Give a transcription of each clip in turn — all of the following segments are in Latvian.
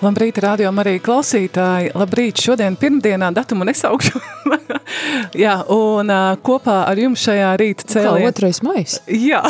Labrīt, radio arī klausītāji. Labrīt, šodien pirmdienā datumu nesaukšu. Jā, un uh, kopā ar jums šajā rīta cēlienā. Kā otrais mais? Jā,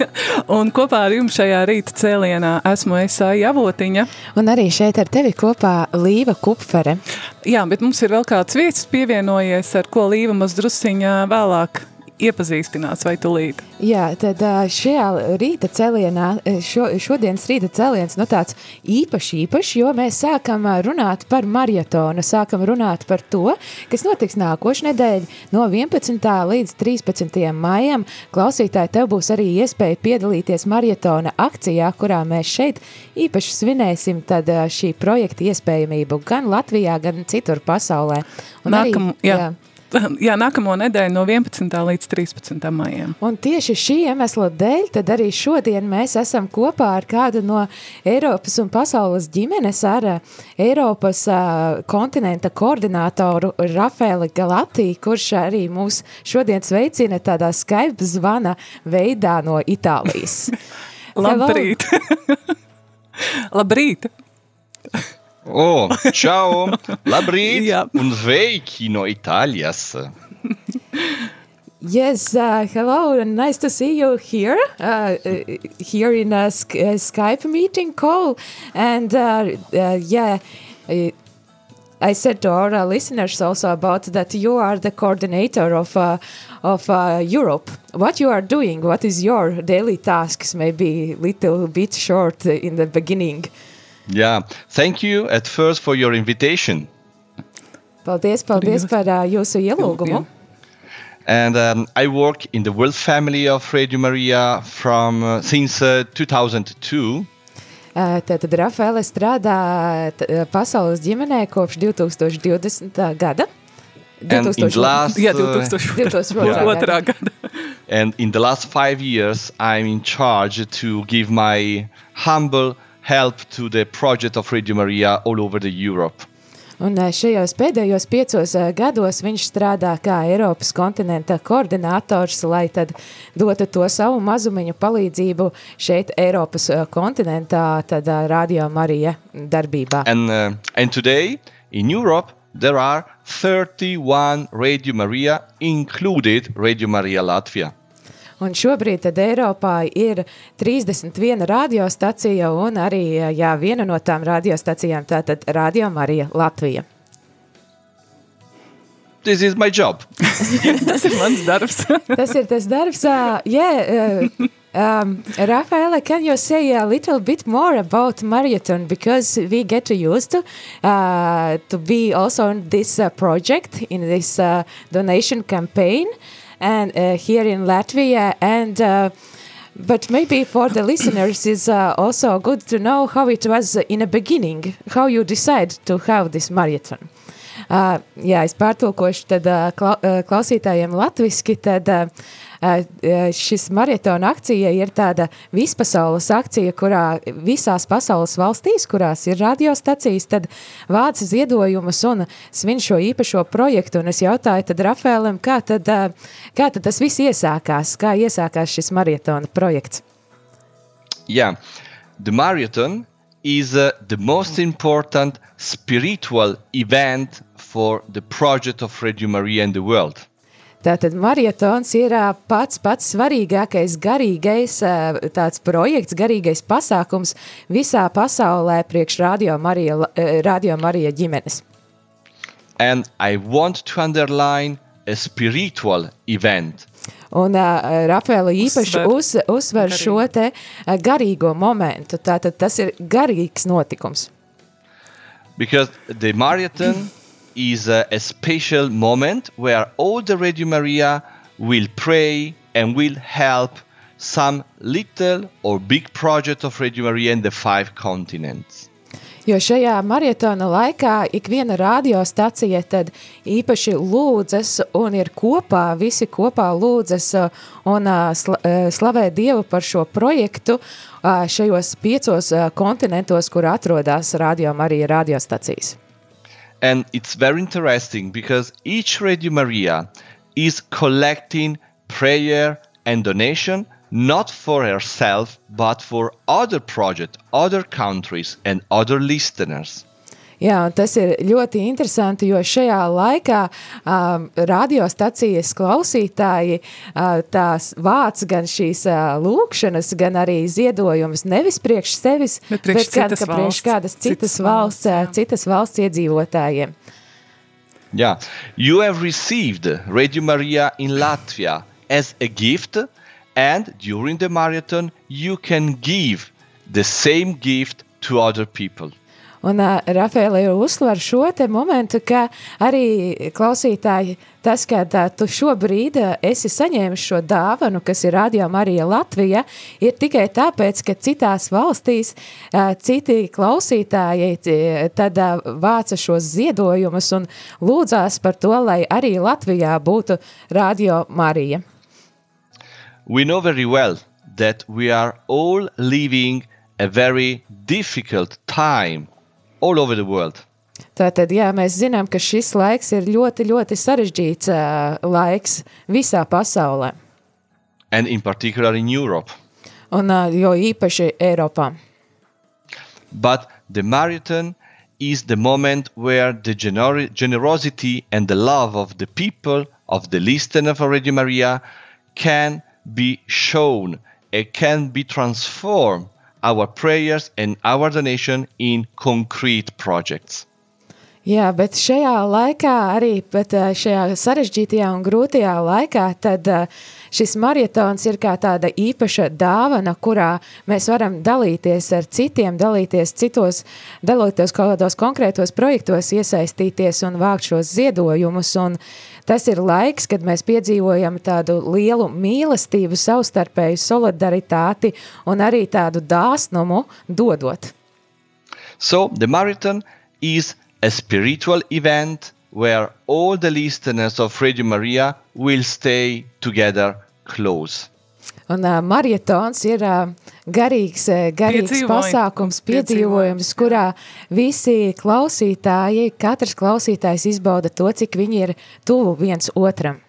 un kopā ar jums šajā rīta cēlienā esmu es Javotiņa. Un arī šeit ar tevi kopā Līva Kupfere. Jā, bet mums ir vēl kāds vietas pievienojies, ar ko Līva maz drusciņā vēlāk iepazīstinās vai tulīt? Jā, tad šajā rīta cēlienā, šo, šodienas rīta cēliens, nu tāds īpaši īpaši, jo mēs sākam runāt par marietonu, sākam runāt par to, kas notiks nākošu nedēļu no 11. līdz 13. maijam. Klausītāji, tev būs arī iespēja piedalīties marietona akcijā, kurā mēs šeit īpaši svinēsim tad šī projekta iespējamību gan Latvijā, gan citur pasaulē. Un Nākam, arī, jā. jā Jā, nākamo nedēļu no 11. līdz 13. maijam. Un tieši šī iemesla dēļ, tad arī šodien mēs esam kopā ar kādu no Eiropas un pasaules ģimenes ar Eiropas uh, kontinenta koordinātoru Rafaeli Galatī, kurš arī mūs šodien sveicina tādā Skype zvana veidā no Itālijas. Labrīt! Labrīt! Oh, ciao, labrīt yeah. un sveiki no Yes, uh, hello, and nice to see you here, uh, here in a, a, Skype meeting call. And uh, yeah, I said to our listeners also about that you are the coordinator of of Europe. What you are doing? What is your daily tasks? Maybe little bit short in the beginning. Yeah, thank you at first for your invitation. Paldies, paldies par uh, jūsu ielūgumu. And um, I work in the world family of Radio Maria from uh, since uh, 2002. Tātad Rafaela strādā pasaules ģimenē kopš 2020. gada. 2000, last, yeah, 2000, 2002. gada. And in the last five years, I'm in charge to give my humble help to the project of Radio Maria all over the Europe. Un šajos pēdējos piecos gados viņš strādā kā Eiropas kontinenta koordinators, lai tad dotu to savu mazumiņu palīdzību šeit Eiropas kontinentā, tad Radio Marija darbībā. And, uh, and today in Europe there are 31 Radio Maria, included Radio Maria Latvia. Un šobrīd tad Eiropā ir 31 radiostacija un arī jā, viena no tām radiostacijām tātad Radio Marija Latvija. This is my job. tas ir mans darbs. tas ir tas darbs. Uh, yeah, uh, Um, Rafaela, can you say a little bit more about marathon because we get used to uh, to be also in this uh, project in this uh, donation campaign and uh, here in Latvia and. Uh, but maybe for the listeners is uh, also good to know how it was in the beginning, how you decide to have this marathon. Uh, jā, es pārtulkošu tad uh, klausītājiem latviski, tad uh, šis maratona akcija ir tāda vispasaules akcija, kurā visās pasaules valstīs, kurās ir radiostacijas, tad vāc ziedojumus un svin šo īpašo projektu. Un es jautāju tad Rafēlam, kā tad, kā tad tas viss iesākās, kā iesākās šis maratona projekts? Yeah, the marathon is uh, the most important spiritual event for the project of Radio Maria in the world. Tātad marietons ir pats pats svarīgākais garīgais tāds projekts, garīgais pasākums visā pasaulē priekš Radio Marija, Radio Marija ģimenes. And I want to underline a spiritual event. Un uh, Rafaela īpaši uz, uzsver šo te uh, garīgo momentu. Tātad tas ir garīgs notikums. Because the marathon is a, a special moment where all the Radio Maria will pray and will help some little or big project of Radio Maria in the five continents. Jo šajā maratona laikā ik viena radiostacija tad īpaši lūdzas un ir kopā, visi kopā lūdzas un slavē Dievu par šo projektu šajos piecos kontinentos, kur atrodas Radio Marija radiostacijas. And it's very interesting because each Radio Maria is collecting prayer and donation not for herself but for other projects, other countries and other listeners. Jā, tas ir ļoti interesanti, jo šajā laikā um, radiostacijas klausītāji uh, tās vāc gan šīs uh, lūkšanas, gan arī ziedojumus nevis priekš sevis, bet, priekš bet gan, ka priekš kādas citas, citas valsts, valsts citas valsts iedzīvotājiem. Yeah, you have received Radio Maria in Latvia as a gift, and during the marathon, you can give the same gift to other people. Un uh, Rafaela jau uzsver šo te momentu, ka arī klausītāji, tas, ka uh, tu šobrīd esi saņēmis šo dāvanu, kas ir Radio Marija Latvija, ir tikai tāpēc, ka citās valstīs citi klausītāji tad vāca šos ziedojumus un lūdzās par to, lai arī Latvijā būtu Radio Marija. We know very well that we are all living a very difficult time all over the world. Tātad, jā, mēs zinām, ka šis laiks ir ļoti, ļoti sarežģīts uh, laiks visā pasaulē. And in particular in Europe. Un uh, jo īpaši Eiropā. But the marathon is the moment where the gener generosity and the love of the people, of the listener for Radio Maria, can be shown, it can be transformed our prayers and our donation in concrete projects. Jā, bet šajā laikā, arī šajā sarežģītajā un grūtajā laikā, tad šis maratons ir kā tāda īpaša dāvana, kurā mēs varam dalīties ar citiem, dalīties citos, dalīties kaut kādos konkrētos projektos, iesaistīties un vākt šos ziedojumus. Un tas ir laiks, kad mēs piedzīvojam tādu lielu mīlestību, savstarpēju solidaritāti un arī tādu dāsnumu dodot. So the marathon is a spiritual event where all the listeners of Radio Maria will stay together close. Un uh, marietons ir uh, garīgs, garīgs Piedzīvojumi. pasākums, piedzīvojums, kurā visi klausītāji, katrs klausītājs izbauda to, cik viņi ir tuvu viens otram.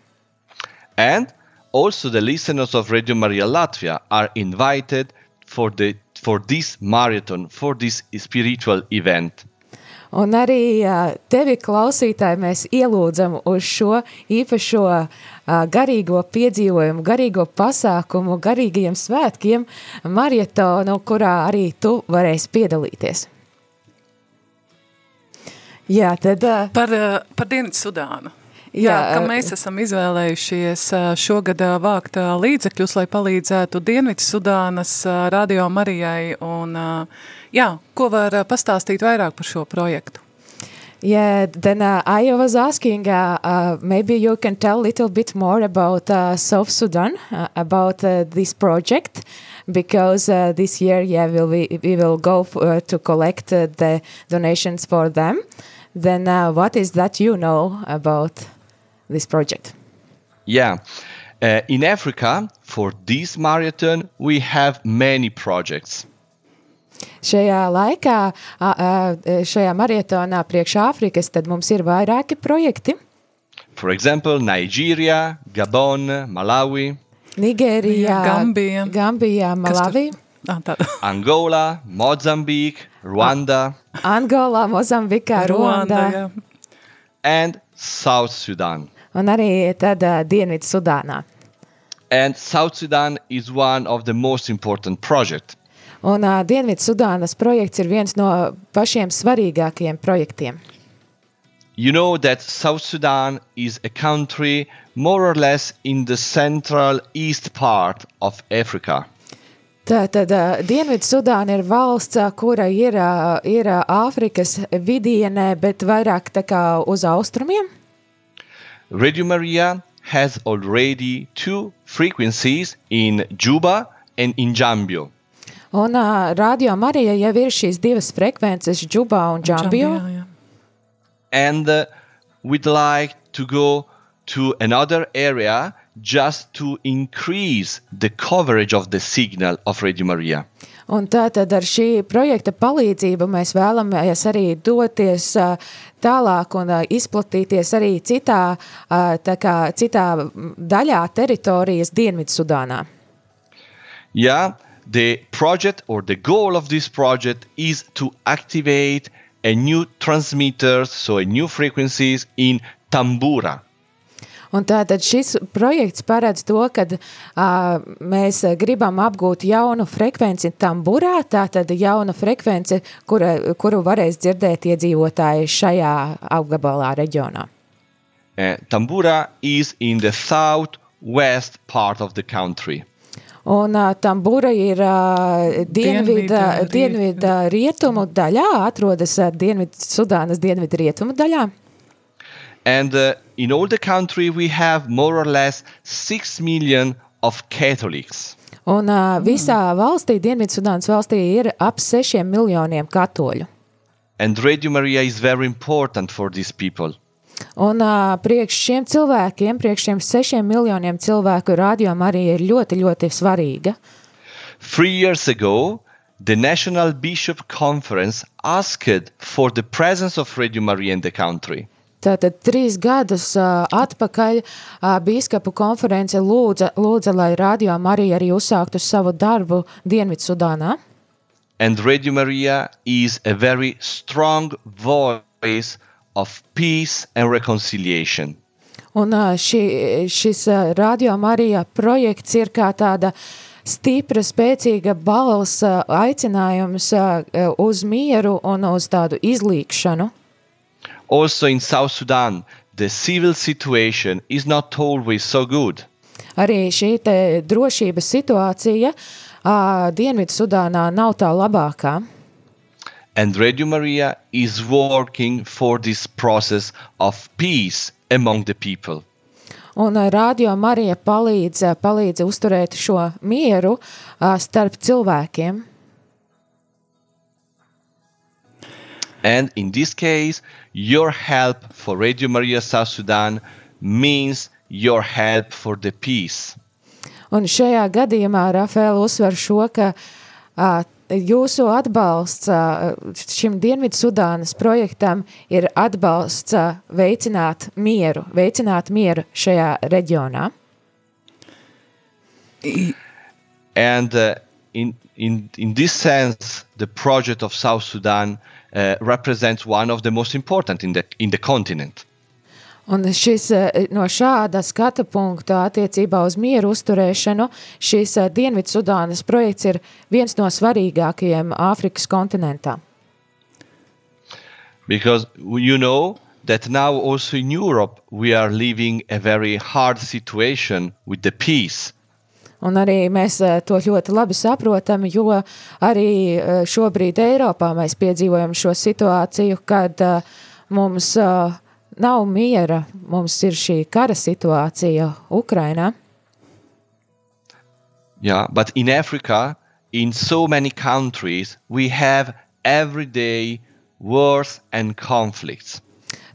And also the listeners of Radio Maria Latvia are invited for, the, for this marathon, for this spiritual event. Un arī tevi, klausītāji, mēs ielūdzam uz šo īpašo garīgo piedzīvojumu, garīgo pasākumu, garīgiem svētkiem, marietonu, kurā arī tu varēsi piedalīties. Jā, tad... Par, par Dienvidu Sudānu. Jā, jā, ka mēs esam izvēlējušies šogad vākt līdzekļus, lai palīdzētu Dienvidu Sudānas radio Marijai. Un, jā, ko var pastāstīt vairāk par šo projektu? Yeah, then uh, I was asking, uh, uh, maybe you can tell a little bit more about uh, South Sudan, uh, about uh, this project, because uh, this year, yeah, we'll, we, we will go uh, to collect uh, the donations for them. Then uh, what is that you know about this project? Yeah. Uh, in Africa, for this marathon, we have many projects. Šajā laikā, šajā maratonā priekš Āfrikas, tad mums ir vairāki projekti. For example, Nigeria, Gabon, Malawi. Nigērija, Gambija, Gambija Malawi. Angola, Mozambique, Rwanda. Angola, Mozambika, Rwanda. Rwanda and South Sudan. Un arī tad uh, Dienvidu Sudānā. And South Sudan is one of the most important projects. Un uh, Dienvidu Sudānas projekts ir viens no pašiem svarīgākajiem projektiem. You know that South Sudan is a country more or less in the central east part of Africa. Tātad Dienvidu Sudāna ir valsts, kura ir, ir Āfrikas vidienē, bet vairāk tā kā uz austrumiem. Radio Maria has already two frequencies in Juba and in Jambio. Un uh, Radio Marija jau ir šīs divas frekvences, Džubā un Džambio. And uh, we'd like to go to another area just to increase the coverage of the signal of Radio Maria. Un tātad ar šī projekta palīdzību mēs vēlamies arī doties uh, tālāk un uh, izplatīties arī citā, uh, kā, citā daļā teritorijas Dienvidsudānā. Yeah, the project or the goal of this project is to activate a new transmitter, so a new frequencies in Tambura. Un tātad šis projekts paredz to, ka uh, mēs gribam apgūt jaunu frekvenci tamburā, tātad jaunu frekvenci, kura, kuru varēs dzirdēt iedzīvotāji šajā apgabalā reģionā. Uh, Tambura is in the southwest part of the country. Un uh, Tambura ir uh, dienvidu, dienvidu rietumu daļā, atrodas uh, Dienvidu Sudānas dienvidu rietumu daļā. And uh, in all the country we have more or less 6 million of Catholics. Un uh, visā valstī, Dienvidsudānas valstī, ir ap 6 miljoniem katoļu. And Radio Maria is very important for these people. Un uh, priekš šiem cilvēkiem, priekš šiem 6 miljoniem cilvēku, Radio Marija ir ļoti, ļoti svarīga. Three years ago, the National Bishop Conference asked for the presence of Radio Maria in the country. Tātad trīs gadus uh, atpakaļ uh, biskupu konference lūdza, lūdza, lai Radio Marija arī uzsāktu savu darbu Dienvidsudānā. And Radio Maria is a very strong voice of peace and reconciliation. Un ši, šis Radio Marija projekts ir kā tāda stipra, spēcīga balss, aicinājums uz mieru un uz tādu izlīkšanu. Also in South Sudan, the civil situation is not always so good. Arī šī drošības situācija uh, Dienvidu Sudānā nav tā labākā. And Radio Maria is working for this process of peace among the people. Un Radio Marija palīdz, palīdz uzturēt šo mieru uh, starp cilvēkiem. And in this case, your help for Radio Maria South Sudan means your help for the peace. Un šajā gadījumā Rafaela uzsver šo, ka uh, jūsu atbalsts šim projektam ir atbalsts veicināt mieru, veicināt mieru šajā reģionā. And uh, in, in, in this sense, the project of South Sudan uh, represents one of the most important in the, in the continent. Un šis no šāda skata punkta attiecībā uz mieru uzturēšanu, šis Dienvidsudānas projekts ir viens no svarīgākajiem Āfrikas kontinentā. Because you know that now also in Europe we are living a very hard situation with the peace. Un arī mēs to ļoti labi saprotam, jo arī šobrīd Eiropā mēs piedzīvojam šo situāciju, kad mums nav miera, mums ir šī kara situācija Ukrainā. Yeah, but in Africa, in so many countries, we have everyday wars and conflicts.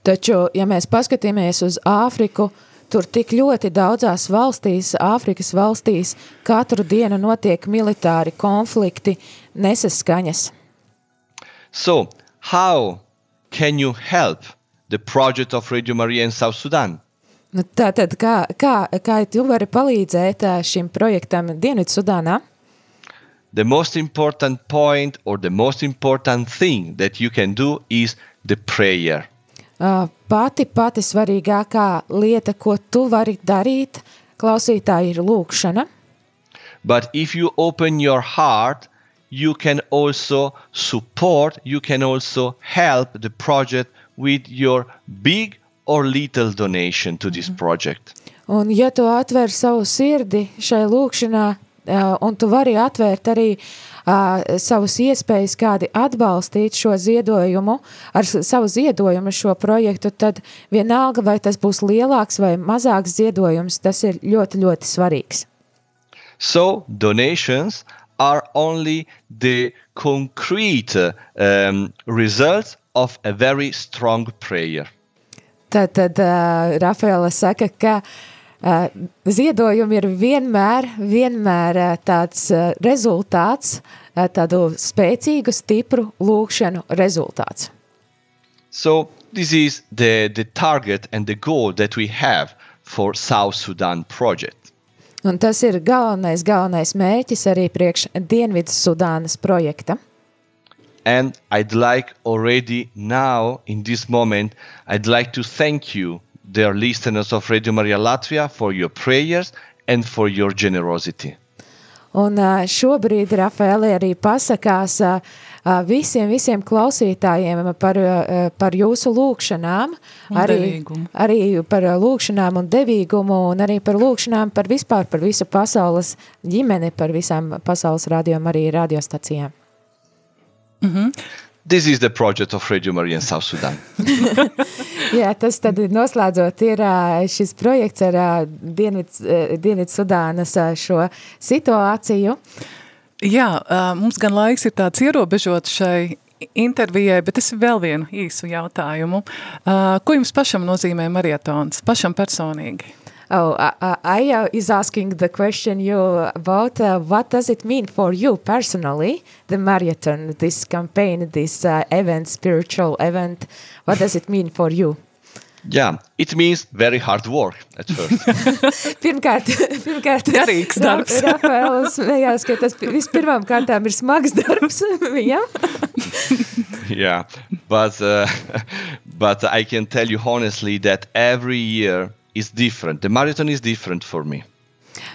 Taču, ja mēs paskatāmies uz Āfriku, Tur tik ļoti daudzās valstīs, Āfrikas valstīs, katru dienu notiek militāri konflikti, nesaskaņas. So, how can you help the project of Radio Maria in South Sudan? Nu, tātad, kā, kā, kā tu vari palīdzēt šim projektam Dienvidsudānā? The most important point or the most important thing that you can do is the prayer. pati, pati svarīgākā lieta, ko tu vari darīt, klausītāji, ir lūkšana. But if you open your heart, you can also support, you can also help the project with your big or little donation to this project. Un ja tu atver savu sirdi šai lūkšanā, un tu vari atvērt arī uh, savus iespējas, kādi atbalstīt šo ziedojumu, ar savu ziedojumu šo projektu, tad vienalga, vai tas būs lielāks vai mazāks ziedojums, tas ir ļoti, ļoti svarīgs. So, donations are only the concrete um, results of a very strong prayer. Tad, tad uh, Rafaela saka, ka uh, ziedojumi ir vienmēr, vienmēr uh, tāds uh, rezultāts, uh, tādu spēcīgu, stipru lūkšanu rezultāts. So this is the, the target and the goal that we have for South Sudan project. Un tas ir galvenais, galvenais mērķis arī priekš Dienvidu Sudānas projekta. And I'd like already now, in this moment, I'd like to thank you, dear listeners of Radio Maria Latvia, for your prayers and for your generosity. Un šobrīd Rafaeli arī pasakās visiem, visiem klausītājiem par, par jūsu lūkšanām, un arī, devīgumu. arī par lūkšanām un devīgumu, un arī par lūkšanām par vispār par visu pasaules ģimeni, par visām pasaules radiom arī radiostacijām. Mm -hmm. This is the project of Radio Maria in South Sudan. Jā, tas tad noslēdzot ir šis projekts ar Dienvidu Dienvid Sudānas šo situāciju. Jā, mums gan laiks ir tāds ierobežots šai intervijai, bet es vēl vienu īsu jautājumu. Ko jums pašam nozīmē marietons, pašam personīgi? Oh, uh, Aya is asking the question you about uh, what does it mean for you personally, the marathon, this campaign, this uh, event, spiritual event. What does it mean for you? Yeah, it means very hard work at first. pirmkārt, pirmkārt Garīgs darbs. Rafaels smējās, ka tas vispirmām kārtām ir smags darbs viņam. yeah, but, uh, but I can tell you honestly that every year is different. The marathon is different for me.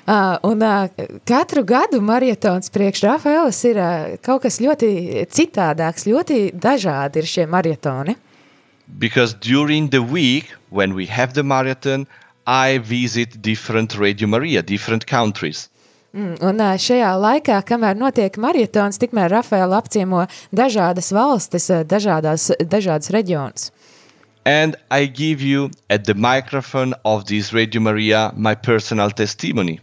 Uh, un uh, katru gadu maratons priekš Rafaelas ir uh, kaut kas ļoti citādāks, ļoti dažādi ir šie maratoni. Because during the week when we have the marathon, I visit different Radio Maria, different countries. Mm, un šajā laikā, kamēr notiek maratons, tikmēr Rafaela apciemo dažādas valstis, dažādās, dažādas reģionus. And I give you at the microphone of this Radio Maria my personal testimony.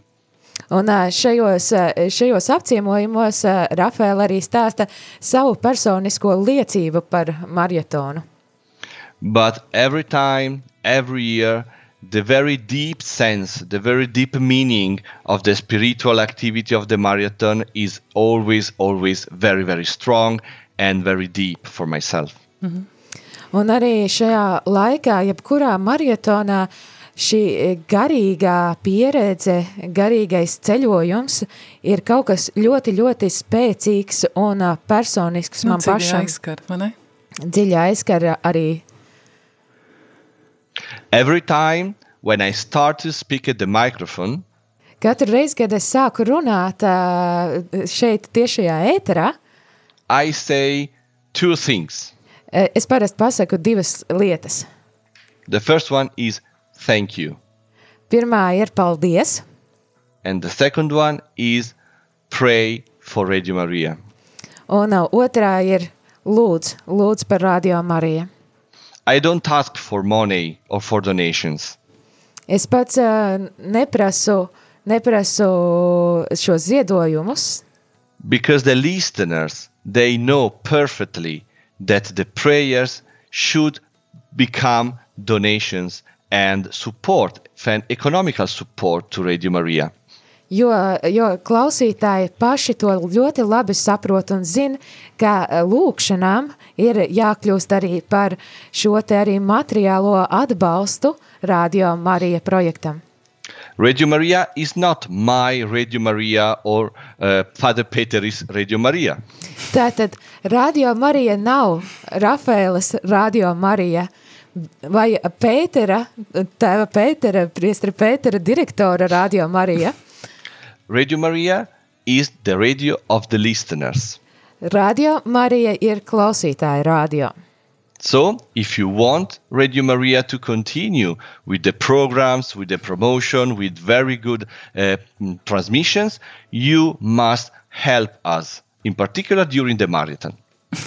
Un šajos, šajos apciemojumos Rafaela arī stāsta savu personisko liecību par maratonu. But every time, every year, the very deep sense, the very deep meaning of the spiritual activity of the marathon is always, always very, very strong and very deep for myself. Mm -hmm. Un arī šajā laikā, jebkurā maratonā, šī garīgā pieredze, garīgais ceļojums ir kaut kas ļoti, ļoti spēcīgs un personisks nu, man pašam. Aizskar, vai ne? Dziļi aizskar arī. Every time when I start to speak at the microphone, Katru reizi, kad es sāku runāt šeit tiešajā ēterā, I say two things. Es parasti pasaku divas lietas. The first one is thank you. Pirmā ir paldies. And the second one is pray for Radio Maria. Un uh, otrā ir lūdz, lūdz par Radio Mariju. I don't ask for money or for donations. Es pats uh, neprasu, neprasu šos ziedojumus. Because the listeners, they know perfectly that the prayers should become donations and support, and economical support to Radio Maria. Jo, jo klausītāji paši to ļoti labi saprot un zina, ka lūkšanām ir jākļūst arī par šo te arī materiālo atbalstu Radio Marija projektam. Radio Maria is not my Radio Maria or uh, Father Peter's Radio Maria. Tātad Radio Marija nav Rafaelas Radio Marija vai Pētera, tēva Pētera, priestra Pētera direktora Radio Marija. Radio Maria is the radio of the listeners. Radio Marija ir klausītāja radio. So, if you want Radio Maria to continue with the programs, with the promotion, with very good uh, transmissions, you must help us, in particular during the marathon.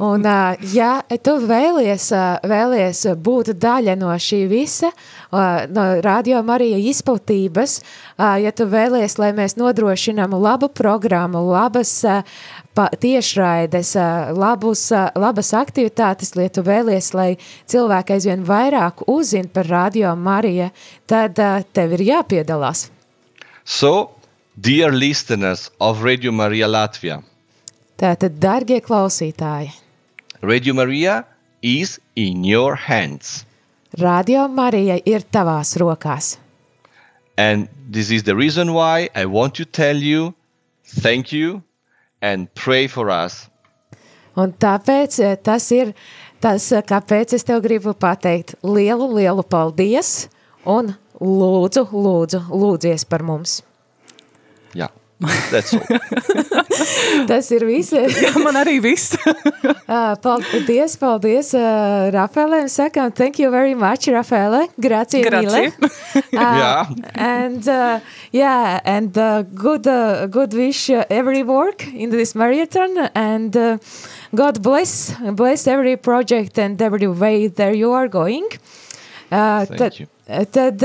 Un, ja tu vēlies, vēlies būt daļa no šī visa, no Radio Marija izplatības, ja tu vēlies, lai mēs nodrošinām labu programmu, labas tiešraides, labus, labas aktivitātes, lai tu vēlies, lai cilvēki aizvien vairāk uzzina par Radio Mariju, tad tev ir jāpiedalās. So, dear listeners of Radio Maria Latvia, Tātad, darbie klausītāji, Radio Maria is in your hands. Radio Marija ir tavās rokās. And this is the reason why I want to tell you thank you and pray for us. Un tāpēc eh, tas ir tas, eh, kāpēc es tev gribu pateikt lielu, lielu paldies un lūdzu, lūdzu, lūdzies par mums. Jā. Yeah. That's all. Tas ir viss. Jā, man arī viss. uh, paldies, paldies uh, Rafaelē. Sakām, thank you very much, Rafaele. Grazie, Grazie. Mile. Uh, yeah. And uh, yeah, and uh, good, uh, good wish uh, every work in this marathon and uh, God bless, bless every project and every way there you are going. Uh, thank you. Tad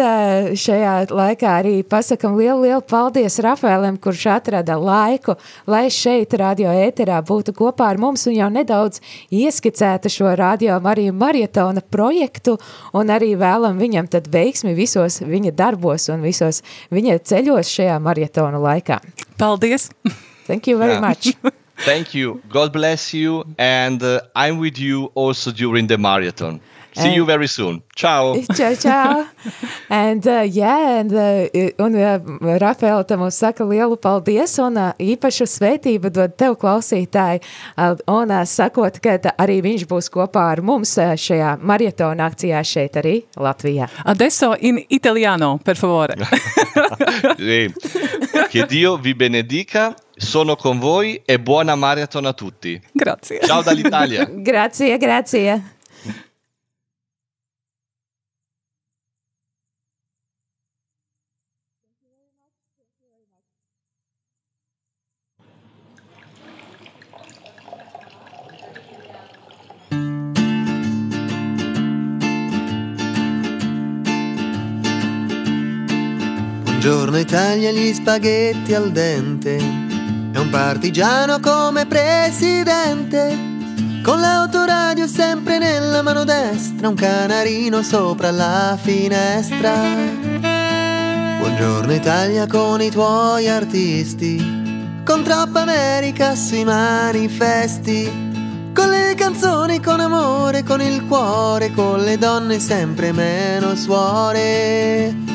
šajā laikā arī pasakam lielu, lielu paldies Rafaelam, kurš atrada laiku, lai šeit radio ēterā būtu kopā ar mums un jau nedaudz ieskicēta šo radio Mariju Marietona projektu un arī vēlam viņam tad veiksmi visos viņa darbos un visos viņa ceļos šajā marietona laikā. Paldies! Thank you very yeah. much! Thank you. God bless you. And uh, I'm with you also during the marathon. See and you very soon. Ciao. Ciao, ciao. and, uh, yeah, and, uh, un uh, Rafaela te mums saka lielu paldies un uh, īpašu svētību dod tev klausītāji. Uh, un uh, sakot, ka arī viņš būs kopā ar mums uh, šajā maratona akcijā šeit arī Latvijā. Adesso in italiano, per favore. che Dio vi benedica. Sono con voi e buona maratona a tutti. Grazie. Ciao dall'Italia. grazie, grazie. Italia, gli spaghetti al dente. È un partigiano come presidente. Con l'autoradio sempre nella mano destra, un canarino sopra la finestra. Buongiorno Italia con i tuoi artisti. Con troppa America sui manifesti. Con le canzoni, con amore, con il cuore, con le donne sempre meno suore.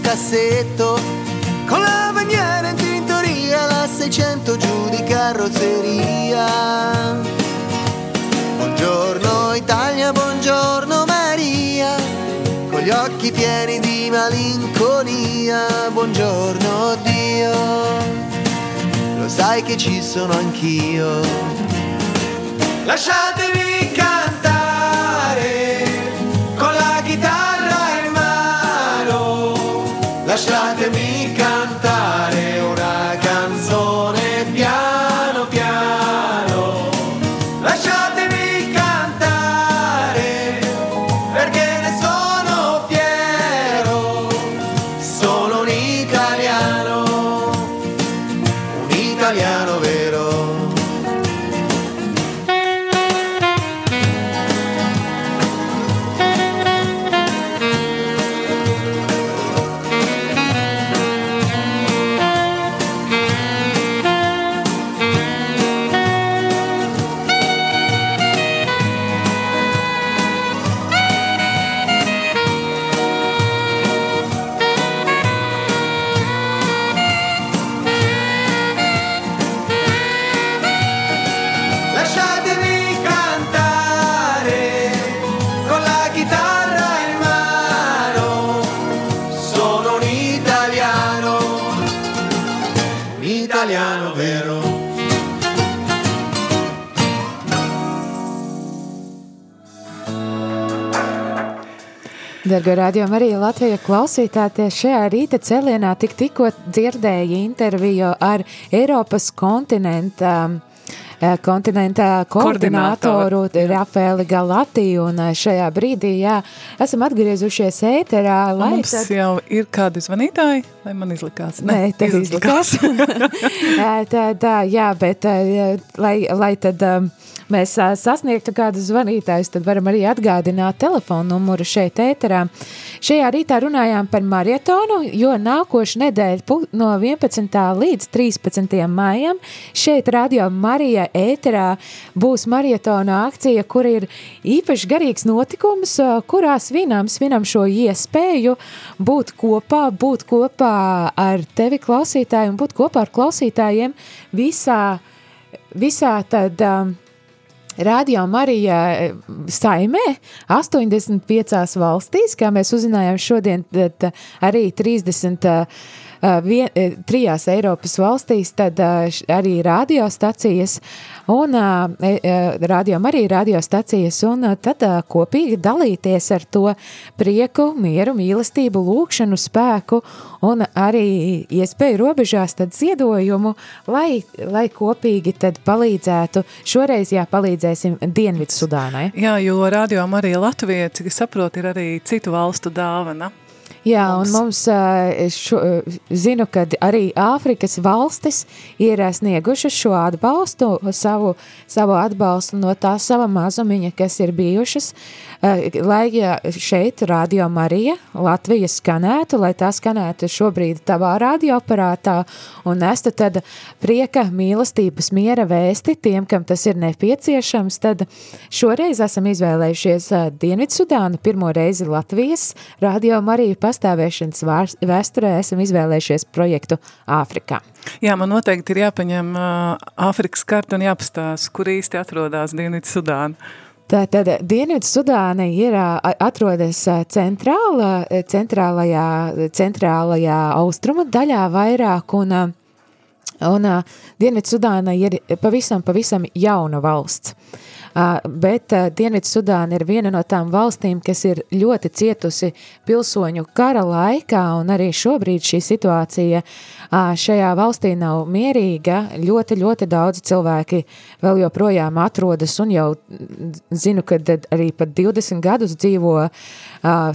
cassetto, con la bandiera in tintoria, la 600 giù di carrozzeria. Buongiorno Italia, buongiorno Maria, con gli occhi pieni di malinconia. Buongiorno Dio, lo sai che ci sono anch'io. Lasciatemi cantare Lasciatemi cantare Dargo radio arī Latvija klausītāties šajā rīta celienā tik tikko dzirdēja interviju ar Eiropas kontinenta Eh, kontinentā koordinātoru Rafaeli Galatiju, un eh, šajā brīdī, jā, esam atgriezušies ēterā. Lai mums tad... jau ir kādi zvanītāji, vai man izlikās? Nē, Nē tev izlikās. Eh, tad, jā, bet lai, lai tad... Um, mēs sasniegtu kādu zvanītājus, tad varam arī atgādināt telefonu numuru šeit ēterā. Šajā rītā runājām par marietonu, jo nākošu nedēļu no 11. līdz 13. maijam šeit Radio Marija ēterā būs marietona akcija, kur ir īpaši garīgs notikums, kurā svinam, svinam šo iespēju būt kopā, būt kopā ar tevi klausītāju un būt kopā ar klausītājiem visā, visā tad um, Radio Marija eh, saimē 85 valstīs, kā mēs uzzinājām šodien, tad arī 30 vien, trijās Eiropas valstīs, tad arī radiostacijas un rādījām arī radiostacijas un tad kopīgi dalīties ar to prieku, mieru, mīlestību, lūkšanu, spēku un arī iespēju robežās tad ziedojumu, lai, lai kopīgi tad palīdzētu, šoreiz jā, palīdzēsim Dienvidu Sudānai. Jā, jo rādījām arī Latvija, cik es saprotu, ir arī citu valstu dāvana. Jā, mums. un mums šo, zinu, ka arī Āfrikas valstis ir sniegušas šo atbalstu, savu, savu atbalstu no tā sava mazumiņa, kas ir bijušas, lai šeit Radio Marija Latvija skanētu, lai tā skanētu šobrīd tavā radioaparātā un nestu tad prieka, mīlestības, miera vēsti tiem, kam tas ir nepieciešams, tad šoreiz esam izvēlējušies Dienvidsudānu, pirmo reizi Latvijas Radio Marija pastāvēšanas vēsturē esam izvēlējušies projektu Āfrikā. Jā, man noteikti ir jāpaņem Āfrikas karta un jāpastāsta, kur īsti atrodas Dienvidu Sudāna. Tātad Dienvidu Sudāna ir atrodas centrāla, centrālajā, centrālajā austrumu daļā vairāk un, un Dienvidu Sudāna ir pavisam, pavisam jauna valsts. Bet Dienvidsudāna ir viena no tām valstīm, kas ir ļoti cietusi pilsoņu kara laikā, un arī šobrīd šī situācija šajā valstī nav mierīga. Ļoti, ļoti daudz cilvēki vēl joprojām atrodas, un jau zinu, ka arī pat 20 gadus dzīvo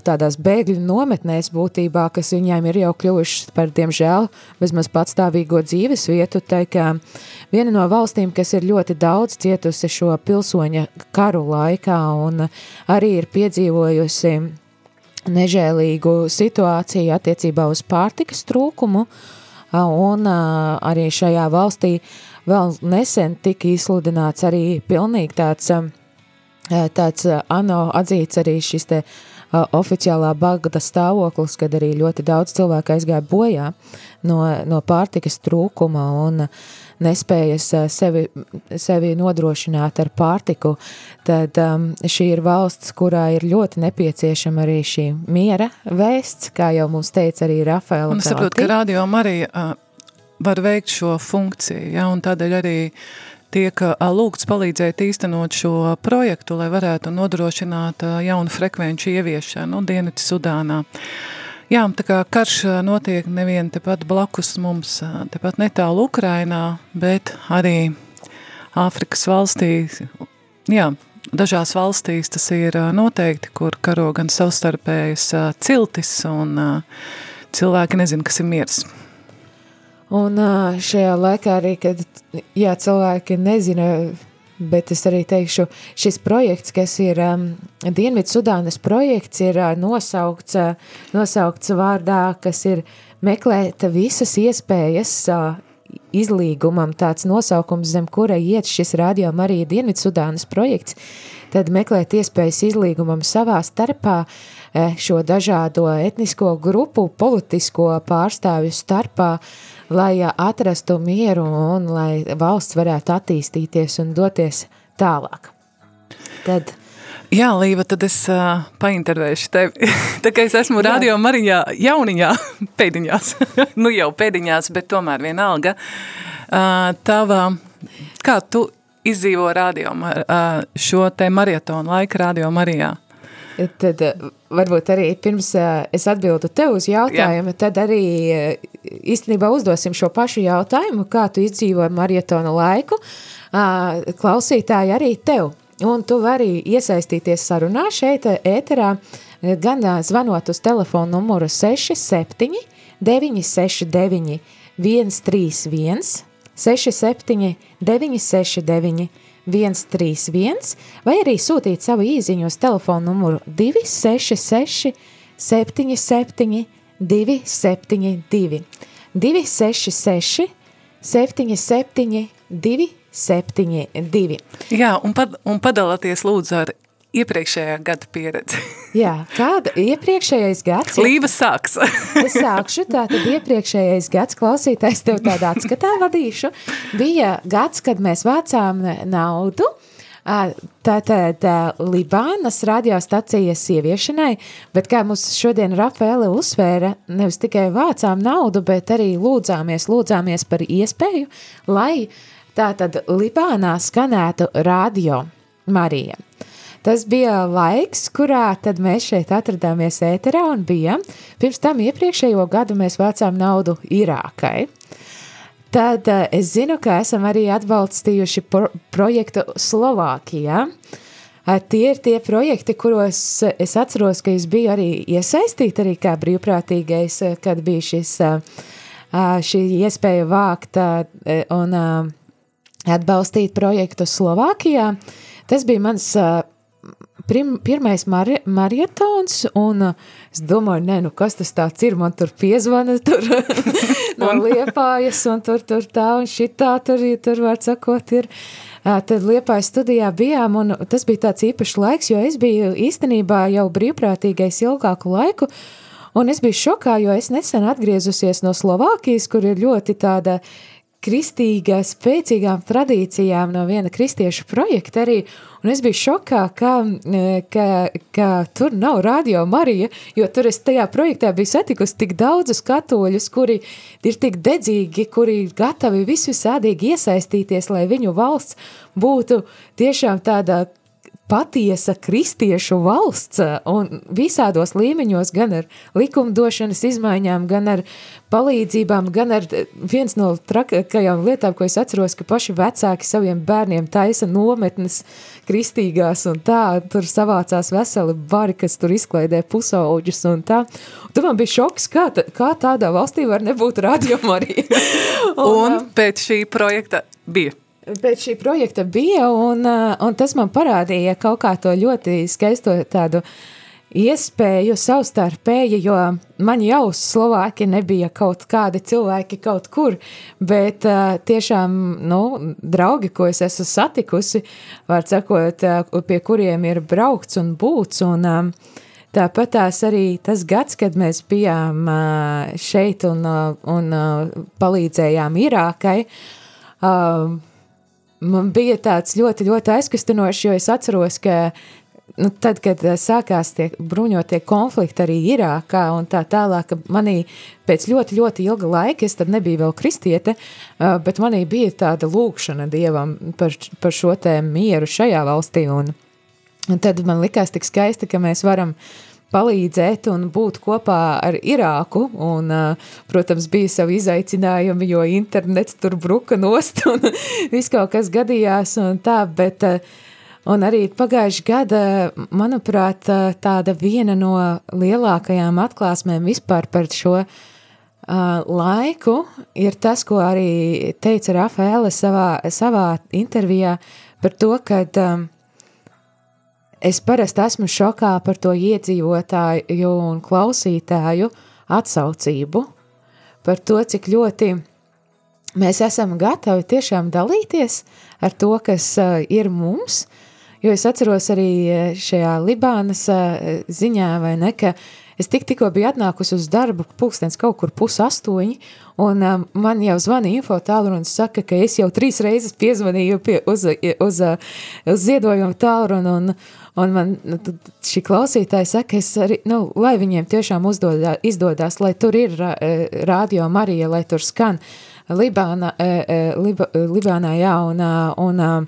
tādās bēgļu nometnēs būtībā, kas viņiem ir jau kļuvušas par, diemžēl, bezmaz patstāvīgo dzīves vietu. Tā kā viena no valstīm, kas ir ļoti daudz cietusi šo pilsoņu pilsoņa karu laikā un arī ir piedzīvojusi nežēlīgu situāciju attiecībā uz pārtikas trūkumu, un arī šajā valstī vēl nesen tika izsludināts arī pilnīgi tāds, tāds ANO atzīts arī šis te oficiālā bagda stāvoklis, kad arī ļoti daudz cilvēku aizgāja bojā no, no pārtikas trūkuma. Un nespējas sevi, sevi nodrošināt ar pārtiku, tad um, šī ir valsts, kurā ir ļoti nepieciešama arī šī miera vēsts, kā jau mums teica arī Rafaela. Un es saprotu, ka radio arī uh, var veikt šo funkciju, ja, un tādēļ arī tiek lūgts palīdzēt īstenot šo projektu, lai varētu nodrošināt jaunu frekvenču ieviešanu Dienvidu Sudānā. Jā, tā kā karš notiek nevien tepat blakus mums, tepat netālu Ukrainā, bet arī Āfrikas valstīs, jā, dažās valstīs tas ir noteikti, kur karo gan savstarpējas ciltis un cilvēki nezin, kas ir miers. Un šajā laikā arī, kad jā, cilvēki nezina, Bet es arī teikšu, šis projekts, kas ir um, Dienvidu Sudānas projekts, ir uh, nosaukts, uh, nosaukts vārdā, kas ir meklēt visas iespējas uh, izlīgumam, tāds nosaukums, zem kura iet šis radio Marija Dienvidu Sudānas projekts, tad meklēt iespējas izlīgumam savā starpā, uh, šo dažādo etnisko grupu, politisko pārstāvju starpā, lai atrastu mieru un lai valsts varētu attīstīties un doties tālāk. Tad Jā, Līva, tad es uh, paintervēšu tevi. Tā kā es esmu radio Marijā jauniņā, pēdiņās, nu jau pēdiņās, bet tomēr vienalga. Uh, tava, kā tu izdzīvo radio, uh, šo te marietonu laika radio Marijā? Tad varbūt arī pirms es atbildu tev uz jautājumu, Jā. tad arī īstenībā uzdosim šo pašu jautājumu, kā tu izdzīvo marietona laiku, klausītāji arī tev. Un tu vari iesaistīties sarunā šeit ēterā, gan zvanot uz telefonu numuru 67 969 131 67 969 131 vai arī sūtīt savu īziņu uz telefonu numuru 266 77 272 266 77 272. Jā, un, pad, un padalāties lūdzu ar iepriekšējā gada pieredzi. Jā, kāda iepriekšējais gads? Līva sāks. es sākšu, tātad iepriekšējais gads, klausītājs tev tādā atskatā vadīšu, bija gads, kad mēs vācām naudu, Tātad Libānas radiostacijas ieviešanai, bet kā mums šodien Rafaela uzsvēra, nevis tikai vācām naudu, bet arī lūdzāmies, lūdzāmies par iespēju, lai tātad Libānā skanētu radio Marija. Tas bija laiks, kurā mēs šeit atradāmies ēterā un bijām. Pirms tam iepriekšējo gadu mēs vācām naudu Irākai. Tad uh, es zinu, ka esam arī atbalstījuši pro projektu Slovākijā. Uh, tie ir tie projekti, kuros es atceros, ka es biju arī iesaistīta arī kā brīvprātīgais, kad bija šis, uh, šī iespēja vākt un atbalstīt projektu Slovākijā. Tas bija mans prim, pirmais mari, marietons, un uh, es domāju, nē, nu kas tas tāds ir, man tur piezvana tur no Liepājas, un tur, tur tā, un šitā, tur, tur var sakot, ir. Uh, tad Liepājas studijā bijām, un tas bija tāds īpašs laiks, jo es biju īstenībā jau brīvprātīgais ilgāku laiku, un es biju šokā, jo es nesen atgriezusies no Slovākijas, kur ir ļoti tāda kristīga, spēcīgām tradīcijām no viena kristiešu projekta arī, Un es biju šokā, ka, e, ka, ka tur nav radio Marija, jo tur es tajā projektā biju satikusi tik daudzus katoļus, kuri ir tik dedzīgi, kuri gatavi visvisādīgi iesaistīties, lai viņu valsts būtu tiešām tāda patiesa kristiešu valsts un visādos līmeņos, gan ar likumdošanas izmaiņām, gan ar palīdzībām, gan ar viens no trakajām lietām, ko es atceros, ka paši vecāki saviem bērniem taisa nometnes kristīgās un tā, tur savācās veseli bari, kas tur izklaidē pusauģus un tā. Un tu man bija šoks, kā, kā tādā valstī var nebūt radioma arī. un, un pēc šī projekta bija Pēc šī projekta bija, un, uh, un tas man parādīja kaut kā to ļoti skaisto tādu iespēju savstarpēji, jo man jau Slovāki nebija kaut kādi cilvēki kaut kur, bet uh, tiešām, nu, draugi, ko es esmu satikusi, var sakot, uh, pie kuriem ir braukts un būts, un tāpat tās arī tas gads, kad mēs bijām šeit un, un palīdzējām Irākai, man bija tāds ļoti, ļoti aizkustinošs, jo es atceros, ka nu, tad, kad eh, sākās tie bruņotie konflikti arī Irākā un tā tālāk, ka manī pēc ļoti, ļoti ilga laika, es tad nebiju vēl kristiete, eh, bet manī bija tāda lūkšana Dievam par, par šo te mieru šajā valstī, un, un tad man likās tik skaisti, ka mēs varam uh, palīdzēt un būt kopā ar Irāku. Un, protams, bija savi izaicinājumi, jo internets tur bruka nost un viss kaut kas gadījās un tā, bet un arī pagājuši gada, manuprāt, tāda viena no lielākajām atklāsmēm vispār par šo laiku ir tas, ko arī teica Rafaela savā, savā intervijā par to, kad um, Es parasti esmu šokā par to iedzīvotāju un klausītāju atsaucību, par to, cik ļoti mēs esam gatavi tiešām dalīties ar to, kas ir mums, jo es atceros arī šajā Libānas ziņā, vai ne, ka Es tik, tikko biju atnākusi uz darbu, pulkstens kaut kur pus astoņi, un um, man jau zvana info tālrunis saka, ka es jau trīs reizes piezvanīju pie, uz, uz, uz ziedojumu tālrunu, un, un man nu, šī klausītāja saka, es arī, nu, lai viņiem tiešām uzdodā, izdodas, lai tur ir rādio Marija, lai tur skan Libāna, Liba, Libānā, jā, un, un, un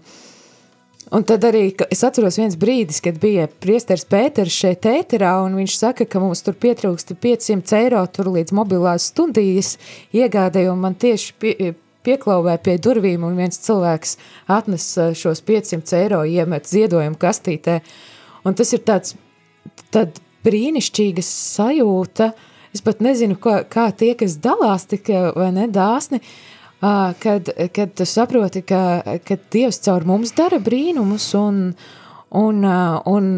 Un tad arī es atceros viens brīdis, kad bija priesteris Pēters šeit ēterā, un viņš saka, ka mums tur pietrūkst 500 eiro tur līdz mobilās stundijas iegādēju, un man tieši pie, pieklauvē pie durvīm, un viens cilvēks atnes šos 500 eiro iemet ziedojumu kastītē. Un tas ir tāds, tad brīnišķīga sajūta, es pat nezinu, kā, kā tie, kas dalās tik vai ne dāsni, uh, kad, kad tu saproti, ka, ka Dievs caur mums dara brīnumus un, un, un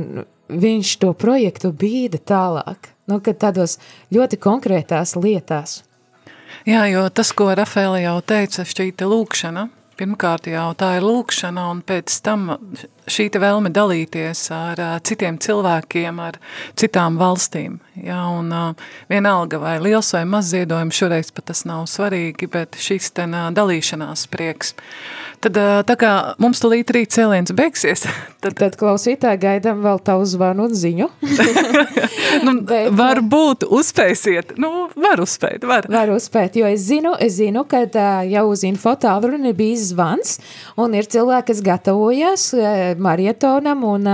viņš to projektu bīda tālāk. Nu, kad tādos ļoti konkrētās lietās. Jā, jo tas, ko Rafaela jau teica, šķīta lūkšana, pirmkārt jau tā ir lūkšana, un pēc tam šī vēlme dalīties ar citiem cilvēkiem, ar citām valstīm. Ja, un, vienalga vai liels vai maz ziedojums, šoreiz pat tas nav svarīgi, bet šis ten dalīšanās prieks. Tad tā kā mums tulīt rīt cēliens beigsies. Tad, tad klausītāji gaidām vēl tavu zvanu un ziņu. nu, bet, varbūt uzspēsiet. Nu, var uzspēt, var. Var uzspēt, jo es zinu, es zinu, ka jau uz info tālruni bija zvans un ir cilvēki, kas gatavojas marietonam, un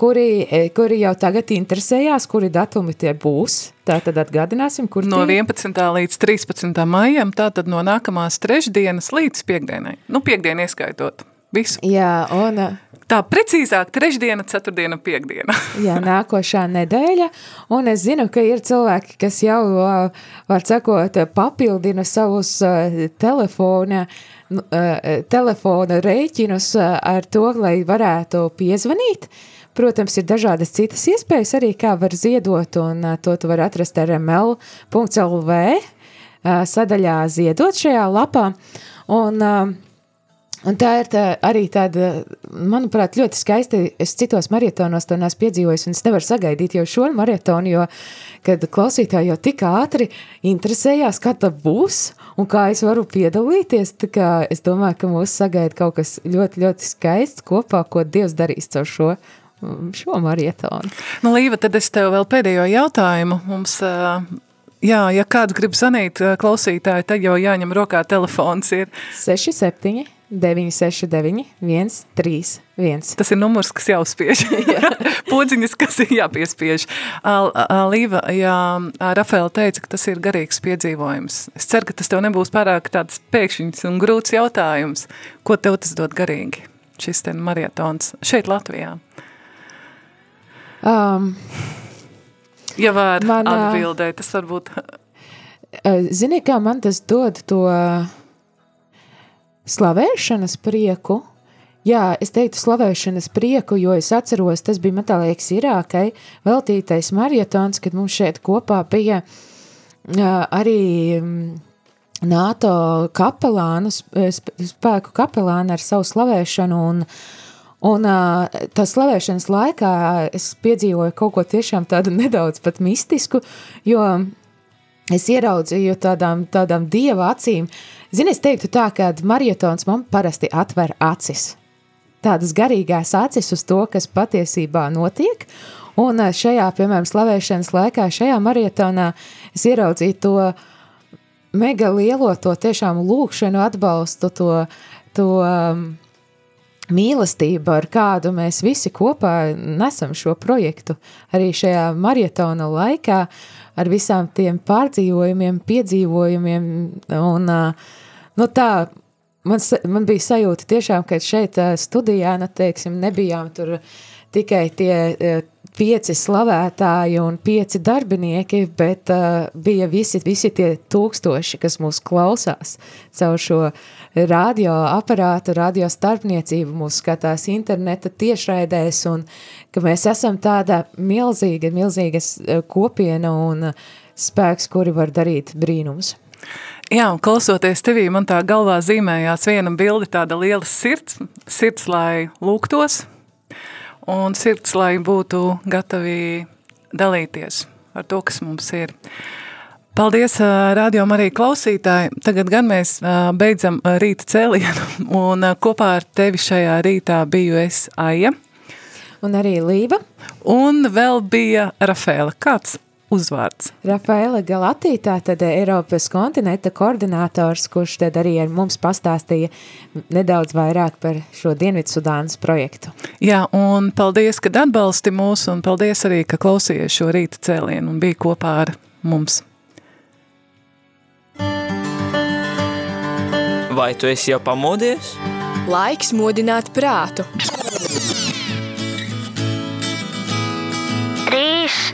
kuri, kuri jau tagad interesējās, kuri datumi tie būs. Tā tad atgādināsim, kur No tie? 11. līdz 13. maijam, tā tad no nākamās trešdienas līdz piekdienai. Nu, piekdienu ieskaitot visu. Jā, un... Tā precīzāk, trešdiena, ceturtdiena, piekdiena. jā, nākošā nedēļa, un es zinu, ka ir cilvēki, kas jau, var sakot, papildina savus telefona telefona rēķinus ar to, lai varētu piezvanīt. Protams, ir dažādas citas iespējas arī, kā var ziedot, un to tu var atrast rml.lv sadaļā ziedot šajā lapā. Un, un tā ir tā, arī tāda, manuprāt, ļoti skaisti. Es citos marietonos to neesmu piedzīvojis, un es nevaru sagaidīt jau šo marietonu, jo, kad klausītāji jau tik ātri interesējās, kā tā būs, un kā es varu piedalīties. Es domāju, ka mūs sagaida kaut kas ļoti, ļoti skaists kopā, ko Dievs darīs caur šo. Šo marietonu. Nu, Līva, tad es tev vēl pēdējo jautājumu. Mums, jā, ja kāds grib zvanīt klausītāji, tad jau jāņem rokā telefons ir 67 969, 131. Tas ir numurs, kas jāuzspiež. Podziņas, kas ir jāpiespiež. Līva, jā, Rafaela teica, ka tas ir garīgs piedzīvojums. Es ceru, ka tas tev nebūs pārāk tāds pēkšņs un grūts jautājums. Ko tev tas dod garīgi? Šis ten marietons šeit Latvijā. Um, ja var man, atbildēt, tas varbūt... Zini, kā man tas dod to... Uh, slavēšanas prieku. Jā, es teiktu slavēšanas prieku, jo es atceros, tas bija metālīgs Irākai veltītais marietons, kad mums šeit kopā bija arī NATO kapelānu, spēku kapelāni ar savu slavēšanu un Un tā slavēšanas laikā es piedzīvoju kaut ko tiešām tādu nedaudz pat mistisku, jo es ieraudzīju tādām, tādām dieva acīm, Zini, es teiktu tā, ka marietons man parasti atver acis. Tādas garīgās acis uz to, kas patiesībā notiek, un eh, šajā, piemēram, slavēšanas laikā, šajā marietonā es ieraudzīju to mega lielo, to tiešām lūkšanu atbalstu, to, to um, mīlestību, ar kādu mēs visi kopā nesam šo projektu arī šajā marietona laikā, ar visām tiem pārdzīvojumiem, piedzīvojumiem un uh, nu tā, man, man bija sajūta tiešām, ka šeit studijā, nu teiksim, nebijām tur tikai tie pieci slavētāji un pieci darbinieki, bet uh, bija visi, visi tie tūkstoši, kas mūs klausās caur šo radio aparātu, radio starpniecību, mūs skatās interneta tiešraidēs un ka mēs esam tāda milzīga, milzīgas kopiena un spēks, kuri var darīt brīnums. Jā, un klausoties tevī, man tā galvā zīmējās viena bilde, tāda liela sirds, sirds, lai lūgtos, un sirds, lai būtu gatavi dalīties ar to, kas mums ir. Paldies, radio arī klausītāji. Tagad gan mēs beidzam rīta cēlienu, un kopā ar tevi šajā rītā biju es Aija. Un arī Līva. Un vēl bija Rafēla. Kāds uzvārds. Rafaela Galatītā, tad Eiropas kontinenta koordinators, kurš tad arī ar mums pastāstīja nedaudz vairāk par šo Dienvidsudānas projektu. Jā, un paldies, ka atbalsti mūs, un paldies arī, ka klausījies šo rīta cēlienu un bija kopā ar mums. Vai tu esi jau pamodies? Laiks modināt prātu. 3,